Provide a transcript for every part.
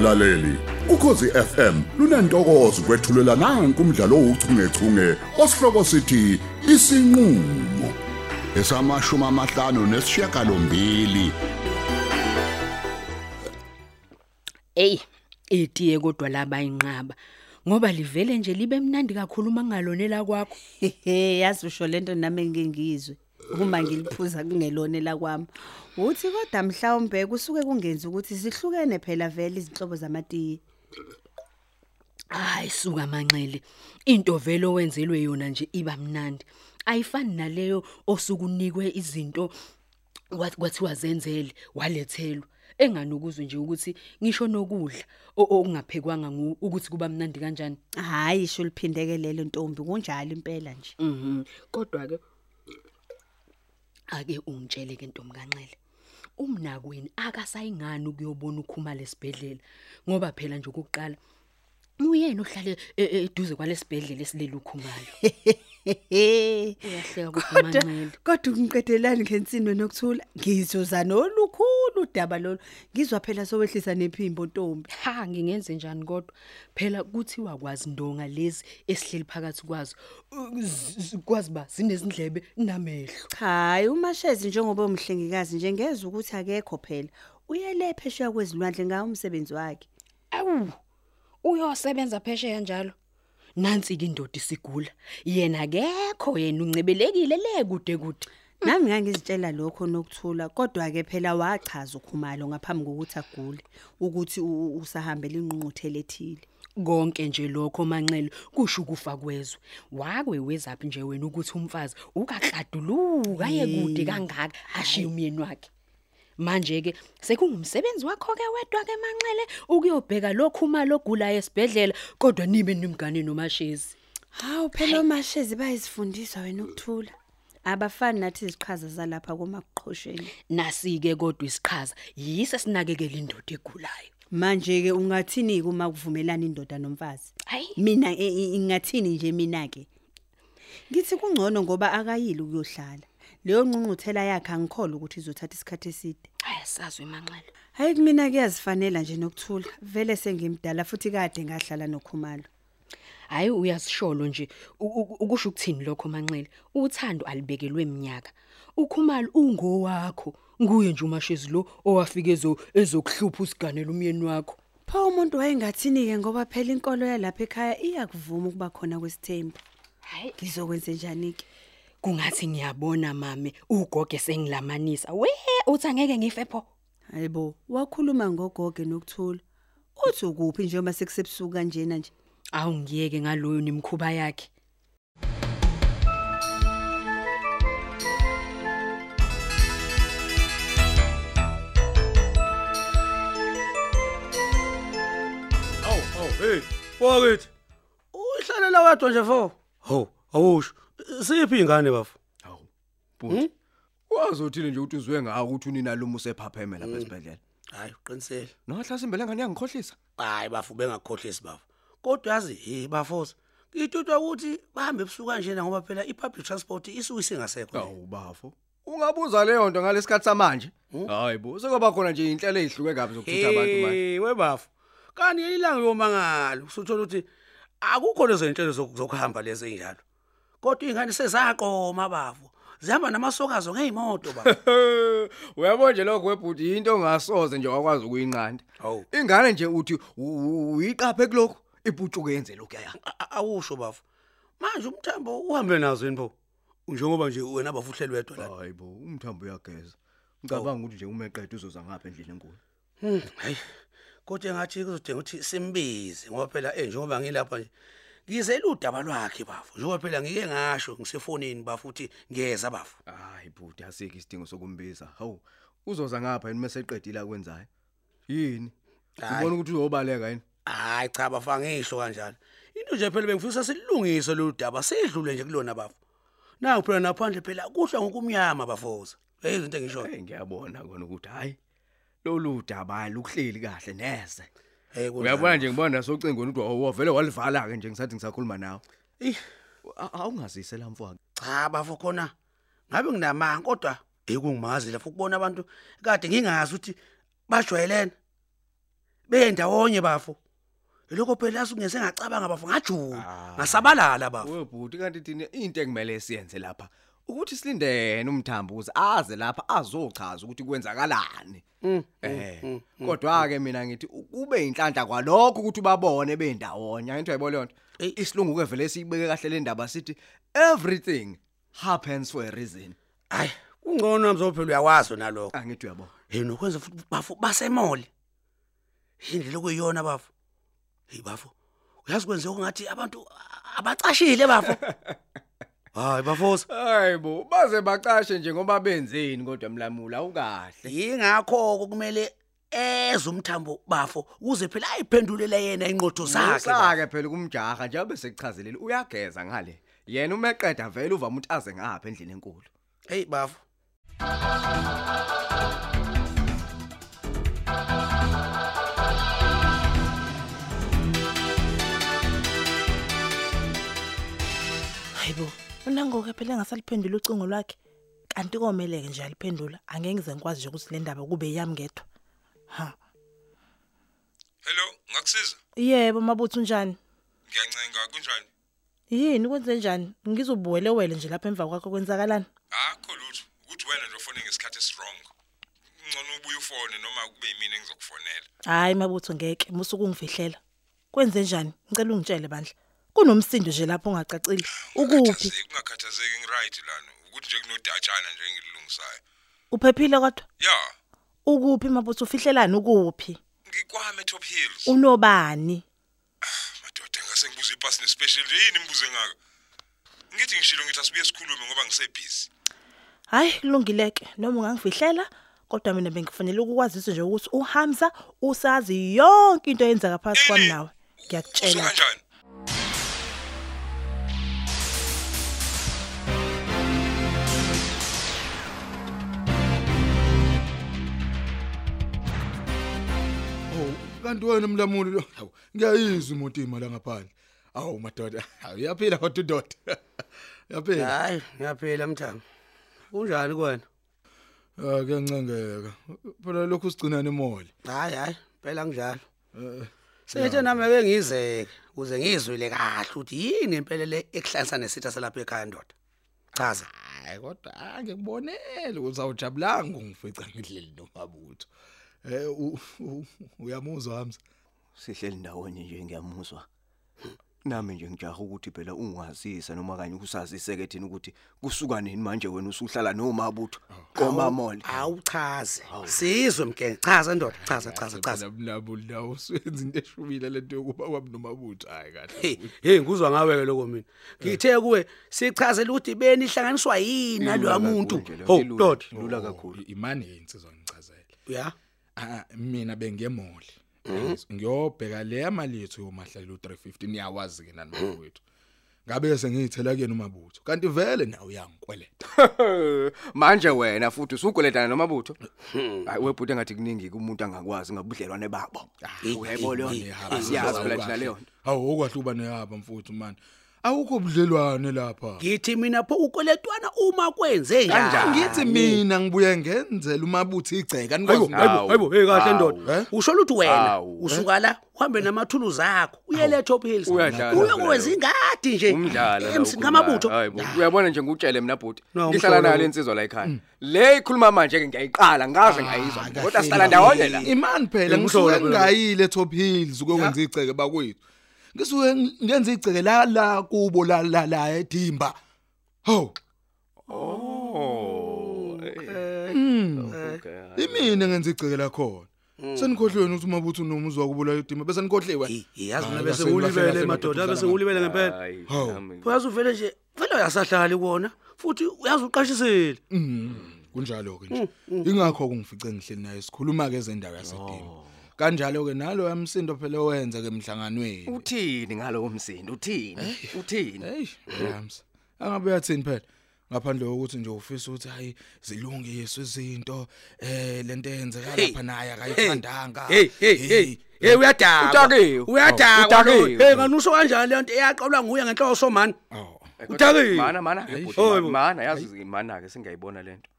mlaleli ukhosi FM lunantokozo kwethulela nanku umdlalo ouchungechunge osihloko sithi isinqulo esamashumi amahlanu nesishiyagalombili Ey, itiye kodwa laba inqaba. Ngoba livele nje libe mnandi kakhulu mangalonela kwakho. Hehe yazi usho lento nami ngeke ngizwe uma ngiliphuza kungelone la kwami uthi kodwa mhlawumbe kusuke kungenza ukuthi sihlukene phela vele izinhlobo zamatiye Hayi suka manxele. Into vele owenzelwe yona nje iba mnandi. Ayifani naleyo osukunikwe izinto wathi kwathiwa zenzele walethelwa. Enganukuzwe nje ukuthi ngisho nokudla o- okungaphekwanga ngu ukuthi kuba mnandi kanjani. hayi isho liphindeke lelo ntombi kunjalo impela nje Mhm. Kodwa ke ake ungitshele ke ntombi kanxele. Umnakweni akasayingani ukuyobona ukhuma lesibhedlela ngoba phela nje ukuqala uyena ohlale e- e- eduze kwalesibhedlela esilele ukhumayo. Uyahleka kodwa kodwa manxele. kodwa ungiqedelani ngensini nokuthula ngizoza nolukhulu udaba lolu ngizwa phela sowehlisa nephimbo ntombi Ha ngingenze njani kodwa phela kuthiwa kwazi ndonga lezi esihleli phakathi kwazo uh, z- z- kwazi ba zinezindlebe namehlo. hayi umashezi njengoba umhlengikazi nje ngeza ukuthi akekho phela uyele phesheya kwezilwandle ngawo umsebenzi wakhe Awu uyosebenza phesheya njalo. Nansi ke indoda isigula. Yena akekho yena uncebelekile le kude kude. nami ngangizitshela lokho nokuthula kodwa ke phela wachaza ukhumalo ngaphambi kokuthi agule ukuthi u- usahambela inqunquthele ethile Konke nje lokho manxele kusho ukufa kwezwe. Wakwe wezaphi nje wena ukuthi umfazi ukakladuluka aye kude kangaka ashiya umyeni wakhe. Manje ke sekungumsebenzi wakho ke wedwa ke manxele ukuyobheka lokhu malo ogulayo esibhedlela kodwa nibe nimgane nomashezi. hawu phela omashezi bayizifundiswa wena ukuthula. Abafani nathi iziqhaza zalapha komakuqhosheni Nasike kodwa isiqhaza yise sinakekela indoda egulayo. manje ke ungathini uma kuvumelana indoda nomfazi? Hayi. Mina e- e- ngingathini nje mina ke ngithi kungcono ngoba akayili ukuyohlala. Leyo nqunquthela yakhe angikholwa ukuthi izothatha isikhathi eside. Ayasazwe manxele. hayi kumina kuyazifanela nje nokuthula vele sengimdala futhi kade ngahlala nokhumalo Hayi uyasisholo nje u- u- ukusho ukuthini lokho manxele. Uthando alibekelwe iminyaka. Ukhumalo ungowakho. Nguye nje umashezi lo owafika ezo ezokuhlupha usiganela umyeni wakho. pha umuntu wayengathini ke ngoba phela inkolo yalapha ekhaya iyakuvuma ukuba khona kwesithembu Hayi ngizokwenza njani ke kungathi ngiyabona mame ugoge sengilamanisa. We uthi angeke ngife pho. hayibo wakhuluma ngogoge nokuthula uthi ukuphi nje uma sekusebusuku kanjena nje Awungiyeke ngaloyo nimkhuba yakhe. Awu, awu, hey, wakithi. Uhlalela wedwa nje fo. Ho, awusho. Siphi ingane bafu? Hawu. Buthi. Wazothini nje ukuthi uzwe ngawo ukuthi unina luma usephapheme lapha esibhedlela. Hayi, uqinisele. Nohlasimbele ngani yangikhohlisa? Hayi bafu bengakhohlisi bafu. Kodwa yazi, hey bafosa. Ngithuthwa ukuthi bahambe ebusuku kanjena ngoba phela i-public transport isuke isingasekho. Hawu bafo. Ungabuza leyo nto ngalesikhathi samanje? Hayi bo, sekuba khona nje inhlelo ezihluke kabi zokuthutha abantu manje. Hey, webafu. Kanti yelilanga yomangalo, usuthola ukuthi akukho lezo zinhlelo zoku- zokuhamba lezi enjalo. Kodwa ingane sezaqoma bafu. Zihamba namasokazo ngeimoto bafu. Uyabona nje lokho webhuti into ongasoze nje wakwazi ukuyinqanda. Ingane nje uthi uyiqaphe kulokho ibhutshuke yenze lokho yaya. Awusho bafu manje umthambo uhambe nazo yini pho njengoba nje wena bafuhleli wedwa la Hayi bo, umthambo uyageza. Ngicabanga ukuthi nje uma eqeda uzoza ngapha endlini enkulu. Hmm, hayi kodwa ngathi kuzodinga ukuthi simbize ngoba phela eh njengoba ngilapha nje ngizela udaba lwakhe bafu njengoba phela ngike ngasho ngisefonini bafu uthi ngiyeza bafu Hayi bhuti asikho isidingo sokumbiza. Hawu, uzoza ngapha yini mase eqedile akwenzayo? Yini? Ubona ukuthi uyobaleka yini? hayi cha bafa ngisho kanjalo into nje phela bengifisa silungise lo daba sedlule nje kulona bafu nawu phela naphandle phela kuhla ngokumnyama bafoza hey izinto engisho Hey ngiyabona kona ukuthi hayi lolu daba lukuhleli kahle neze. Uyabona nje ngibona nasocingweni ukuthi awu vele walivala ke nje ngisathi ngisakhuluma nawe. Eh, A- Awungazisela mfowethu. cha bafo khona. Ngabe nginamanga kodwa? Ekungimazi lapho ukubona abantu. Kade ngingazi ukuthi bajwayelene. Bendawonye bafo. Lokho phela asungese ngacabanga bafo. Ngajula. Ngasabalala bafo. Webhuti kanti thina into ekumele siyenze lapha ukuthi silindene umthambo ukuze aze lapha azochaza ukuthi kwenzakalani. Eh kodwa ke mina ngithi kube inhlanhla kwalokho ukuthi babone bendawonye into ayibona leyo nto. Isilungu ke vele siyibeke kahle le ndaba sithi everything happens for a reason. Hayi kungcono mzophe uyawazi nalokho angithi uyabona hey nokwenza futhi bafo basemole indlela okuyiyona bafo hey bafo uyazi kwenze ngathi abantu abacashile bafo hayi bafosa hayibo baze bacashe nje ngoba benzeni kodwa mlamula awukahle. Yingakho kumele eze umthambo bafo ukuze phela ayiphendulele yena inqotho zakhe sakhe phela kumjaha nje bese kuchazelile uyageza ngale. Yena uma eqeda vele uvama ukuthi aze ngapha endlini enkulu. Hey bafo. Hayibo unangoke phela engasaliphendula ucingo lwakhe kanti komeleke nje aliphendula angeke ngize ngikwazi nje ukuthi le ndaba kube yami ngedwa ha Hello, ngakusiza? yebo mabuthu njani Ngiyancenga kunjani? yini kwenze njani ngizobuwele wele nje lapha emva kwakho kwenzakalani Akho lutho. Ukuthi wena nje ufone ngesikhathi esirong. Ngcono ubuye ufone noma kube yimina engizokufonela. hayi mabutho ngeke musuku ungifihlela kwenze njani ngicela ungitshele bandla kunomsindo nje lapho ungacacile ukuphi Ungakhathazeki, Ungakhathazeki ngiright lana. Ukuthi nje kunodatshana nje engilungisayo. uphephile kodwa Ya, ukuphi mabutho ufihlelani ukuphi ngikwame Top Hills. unobani Madoda ngase ngibuze ipasi nespecial nje yini imbuze ngaka. Ngithi ngishilo ngithi asibuye sikhulume ngoba ngisebusy. hayi kulungileke noma ungangifihlela kodwa mina bengifanele ukukwazisa nje ukuthi uHamza usazi yonke into eyenzeka phakathi kwami nawe ngiyakutshela kanjani? Kanti wena mlamuli lo. Hawu, ngiyayizwa imoto imali ngaphandle. Awu madoda, hawu yaphila kodwa udoda. Yaphila. hayi ngiyaphela mthambo kunjani kwena Ah, kuyancengeka. Phela lokhu sigcinana imoli. hayi hayi phela kunjalo Sethe nami ake ngizeke ukuze ngizwile kahle ukuthi yini impela le ekuhlanisa nesitha salapha ekhaya ndoda. Chaza. Hayi kodwa angikubonele ukuthi awujabulanga ungifica ngidleli nomabutho. Eh uyamuzwa Hamza? sihleli ndawonye nje ngiyamuzwa nami nje ngijaha ukuthi phela ungazisa noma kanye ukusazise ke thina ukuthi kusuka nini manje wena usuhlala nomabutho komamole Awuchaze. Sizwe mke chaza ndoda chaza chaza chaza. Mlamuli lawo usenza into eshubile lento yokuba kwabi nomabutho. Hayi Hey, kahle. hey nguzwa ngawe ke lokho mina. Ngithe kuwe sichazela ukuthi beni ihlanganiswa yini naloya muntu. Ho, ndoda. lula kakhulu Imani yensizwa ngichazela. Ya. Ah mina bengiyemoli. Ngiyobheka le mali yethu yomahlalo 350 niyawazi ke nani mfowethu. Ngabe sengiyithela kuyena umabutho. Kanti vele nawe uyangikweleta. manje wena futhi usugoledana nomabutho hayi webhuti engathi kuningi kumuntu angakwazi ngabudlelwane babo uyayibona yona siyazi phela thina leyo nto. Awu okwahluba neyapha mfowethu man. Awukho budlelwane lapha. Ngithi mina pho ukoletwana uma kwenze njani? Ngithi mina ngibuye ngenzela umabutho igceka Hayibo, nikwazi hayibo, hayibo, hey kahle ndoda. Eh? Usho ukuthi wena Awu. usuka la uhambe namathuluzi akho uyele Top Hills. Uyadlala Uyokwenza phela ingadi nje. umdlalo la emsini ukhuluma. kamabutho. hayibo uyabona nje ngutshele mina bhuti No, ngihlala umhlobo. nayo lensizwa la ekhaya le ikhuluma manje ke ngiyayiqala ngaze ngayizwa kodwa sihlala ndawonye la Imani phela Eh, ngisuke umhlobo phela. ngayile Top Hills ukwenza igceke bakwethu. Ngisuke ngenza igceke la la kubo la la la edimba. Ho, oh imina ngenza igceke la khona. Senikhohlweni ukuthi umabutho nomuzwa kubula edimba bese nikhohliwe. Hey, yazi mina bese kahle, madoda bese ngulibele ngempela. Uyazi uvele nje vele uyasahlali kona futhi uyazi uqashisile. Mm, kunjalo ke nje. Ingakho kungifice ngihleli naye sikhuluma ke ezendawo yasedimba. Kanjalo ke nalo yamsindo phela owenza ke emhlanganweni. uthini ngalo umsindo uthini uthini Hey, Rams. Angabe yathini phela? Ngaphandle kokuthi nje ufisa ukuthi hayi zilungiswe izinto eh lento eyenzeka Hey. lapha naye Hey, akayithandanga. hey, hey, hey. Hey uyadakwa. Udakiwe. Uyadakwa. Udakiwe. Hey nganusho kanjani le nto eyaqalwa nguye ngenhloso man. Oh. Kodwa- Udakiwe. mana mana ke bhuti, Hayi bo. mana yazi mana ke singayibona lento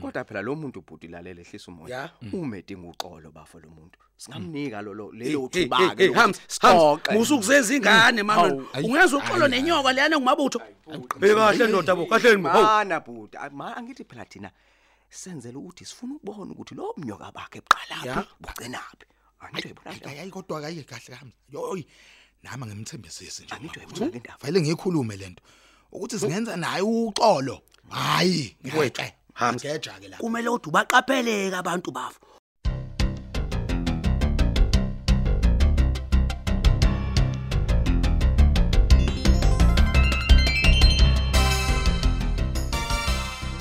Kodwa phela lo muntu ubhuti lalela ehlisa umoya. Ya. Uma edinga uxolo bafo lo muntu. Singamnika lo lo- lelo thuba ke. Hams, musukuzeza ingane. Hawu. Ungenza uxolo nenyoka leyana ngumabutho. Hey kahle ndoda bo, kahle bo. Hawu. Mana bhuti, angithi phela thina senzele ukuthi sifuna ukubona ukuthi lo mnyoka bakhe eqala Ya. phi, bugcinaphi. Angitho yibona le hayi kodwa kayi kahle kahle yoyi nami ngimthembisisi nje Angitho mabutho. yibona le ndaba. vele ngikhulume lento ukuthi singenza naye uxolo hayi Mfowethu, Hams. ngeja ke la Kumele uthi ubaqapheleke abantu bafo.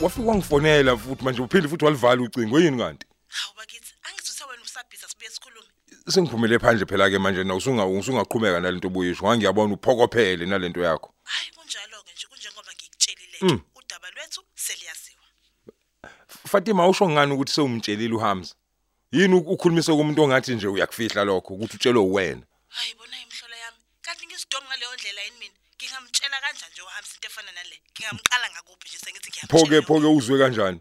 wafika wangifonela futhi manje uphinde futhi walivala ucingo yini kanti? Hawu bakithi angithi wena usabhiza sibuye sikhulume. Sengiphumele phandle phela ke manje na usunga usungaqhubeka nalento obuyisho ngangiyabona uphokophele nalento yakho. Hayi kunjalo-ke nje kunjengoba ngikutshelile. Fatima usho ngani ukuthi sewumtshelile uHamza? Yini uk- ukhulumise kumuntu ongathi nje uyakufihla lokho ukuthi utshelwe uwena? Hayi bona imhlola yami kanti ngisidomi ngaleyo ndlela yini mina? Ngingamtshela kanjani nje uhamsa into efana nale? Ngingamqala ngakuphi nje sengithi phoke ngiyamtshela phoke uzwe kanjani?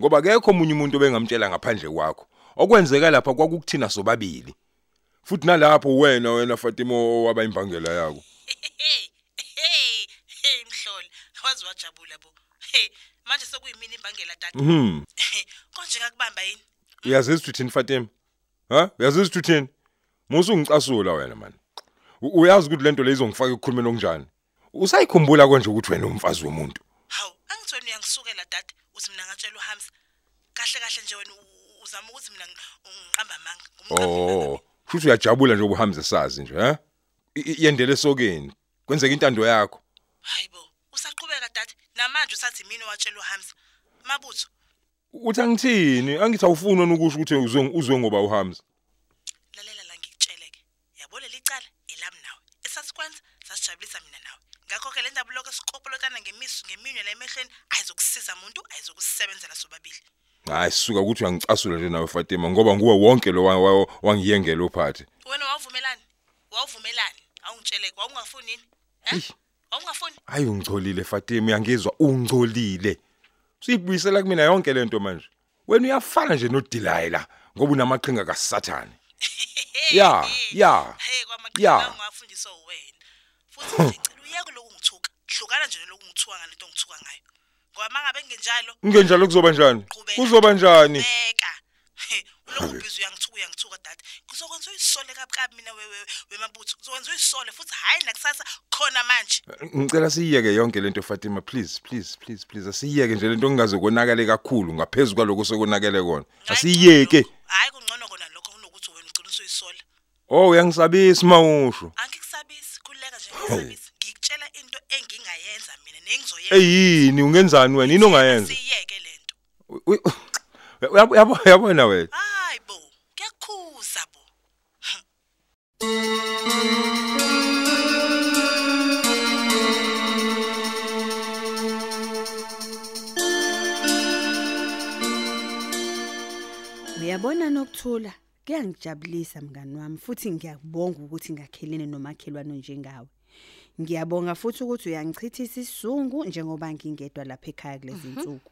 Ngoba akekho omunye umuntu obengamtshela ngaphandle kwakho. Okwenzeka lapha kwakukuthina sobabili. Futhi nalapho wena wena Fatima waba imbangela yakho hey hey hey mhlola wazi wajabula bo. Hey manje sekuyimini imbangela tata mhm. Konje ngakubamba yini? Uyazi isithini Fatima? Ha? Uyazi isithini musu ngicasula wena man. Uyazi ukuthi lento lezongifaka ekukhulumeni okunjani? Usayikhumbula konje ukuthi wena umfazi womuntu. Hawu angithi wena uyangisukela dade uthi mina ngatshela uhamsa kahle kahle nje wena uzama ukuthi mina ngi- ngiqamba amanga ngumqambi Oh, futhi uyajabula nje ubuhamza sazi nje, ha? Yendele sokeni. Kwenzeka intando yakho. hayibo usaqhubeka dade namanje usathi mina watshela uhamsa mabutho. Uthi angithini? Angithi awufuni ukusho ukuthi uzwe uzwe ngoba uhamza. lalela la ngikutsheleke yabo leli cala elami nawe. Esasikwenza sasijabulisa mina nawe. Ngakho-ke le ndaba lokho sikopolotana ngemisu ngeminwe la emehlweni ayizokusiza muntu ayizokusebenzela sobabili. Hayi sisuka ukuthi uyangicasula nje nawe Fatima ngoba nguwe wonke lo wa- wa- wangiyengela uphathi. wena wawuvumelani? Wawuvumelani? Awungitsheleke wawungafuni yini? Eh? Wawungafuni Hayi ungcolile Fatima, uyangizwa ungcolile. Siyibuyisela kumina yonke lento manje. Wena uyafana nje noDelilah ngoba unamaqhinga kaSathane. Ya, ya, hey ya. kwamaqhinga ungafundiswa wena futhi nje ngicela uyeke lokhu ngithuka hlukana nje lokhu ngithuka ngalento ngithuka ngayo ngoba mangabe ngingenjalo Ngenjalo kuzoba njani? qhubeka Kuzoba njani? beka He, ulokhu ubhizi uyangithuka uyangithuka dade kuzokwenza uyisole kabukabi mina we- we- wemabutho kuzokwenza uyisole futhi hayi nakusasa khona manje Ngicela siyeke yonke lento Fatima please please please please asiyeke nje lento engaze konakale kakhulu ngaphezulu kwaloko sekonakele kona asiyeke lokho- hayi kungcono kona lokho kunokuthi wena ugcina usuyisola oh uyangisabisa mawusho angikusabisi khululeka nje ngisabisi ngikutshela into engingayenza mina nengizoyenza eyini ungenzani wena yini ongayenza siyeke lento U- u- uyabo yabo- yabona wena hayi bo kuyakhuza bo Uyabona nokuthula kuyangijabulisa mngani wami futhi ngiyakubonga ukuthi ngakhelene nomakhelwane njengawe. Ngiyabonga futhi ukuthi uyangichithisa isizungu njengoba ngingedwa lapha ekhaya kulezi insuku.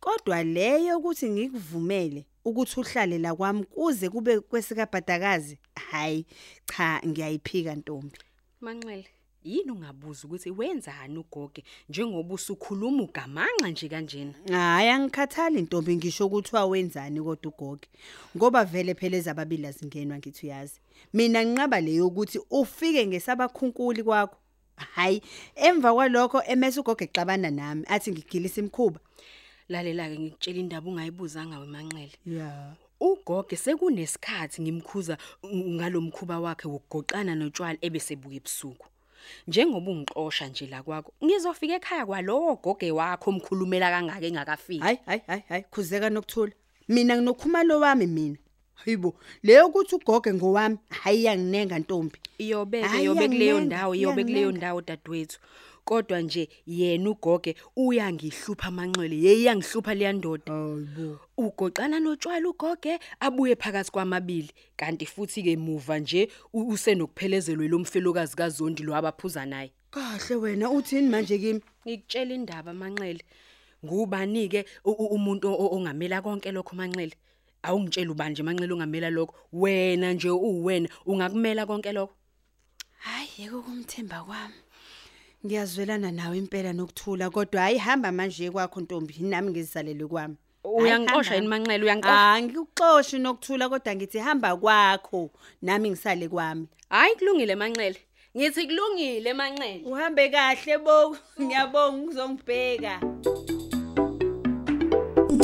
Kodwa leyo ukuthi ngikuvumele ukuthi uhlale la kwami kuze kube kwesikabhadakazi hayi cha ngiyayiphika ntombi. Manxele, yini ungabuza ukuthi wenzani ugoge njengoba usukhuluma ugamanxa nje kanjena? Hayi angikhathali ntombi ngisho ukuthi wawenzani kodwa ugoge. Ngoba vele phela ezababili azingenwa ngithi uyazi. Mina nginqaba leyo ukuthi ufike ngesabakhunkuli kwakho. Hayi emva kwalokho emese ugoge exabana nami athi ngigilisa imkhuba. Lalela ke ngikutshela indaba ungayibuzanga wemanxele. Yeah. Ugoge sekunesikhathi ngimkhuza ng- ngalomkhuba wakhe wokugoqana notshwala ebesebuka ebusuku. Njengoba ungixosha nje la kwakho, ngizofika ekhaya kwalowo goge wakho omkhulumela kangaka engakafiki. Hayi hayi hayi hayi khuzeka nokuthula. Mina nginokhumalo wami mina. Hayibo leyo ukuthi ugoge ngowami hayi yanginenga ntombi. Iyobeke Hhayi, iyobe kuleyo iyanginenga, ndawo iyobe kuleyo iyanginenga. ndawo dadewethu. Kodwa nje yena ugoge uyangihlupha amanxele yeyangihlupha leya ndoda. Hayibo. Ugoqana notshwala ugoge abuye phakathi kwamabili kanti futhi ke muva nje u- usenokuphelezelo lomfelokazi kaZondi lo abaphuza naye. Kahle wena uthini manje kimi? Ngikutshela indaba amanxele. ngubani ke umuntu o- ongamela konke lokho manxele awungitshela ubani nje manxele ongamela lokho wena nje uwena ungakumela konke lokho Hayi yeke kumthemba kwami. Ngiyazwelana nawe impela nokuthula kodwa hayi hamba manje kwakho Ntombi nami ngizalelwe kwami. Uyangixosha yini manxele uyangixosha Ah ngikuxoshi nokuthula kodwa ngithi hamba kwakho nami ngisale kwami. hayi kulungile manxele ngithi kulungile manxele Uhambe kahle bo ngiyabonga uzongibheka.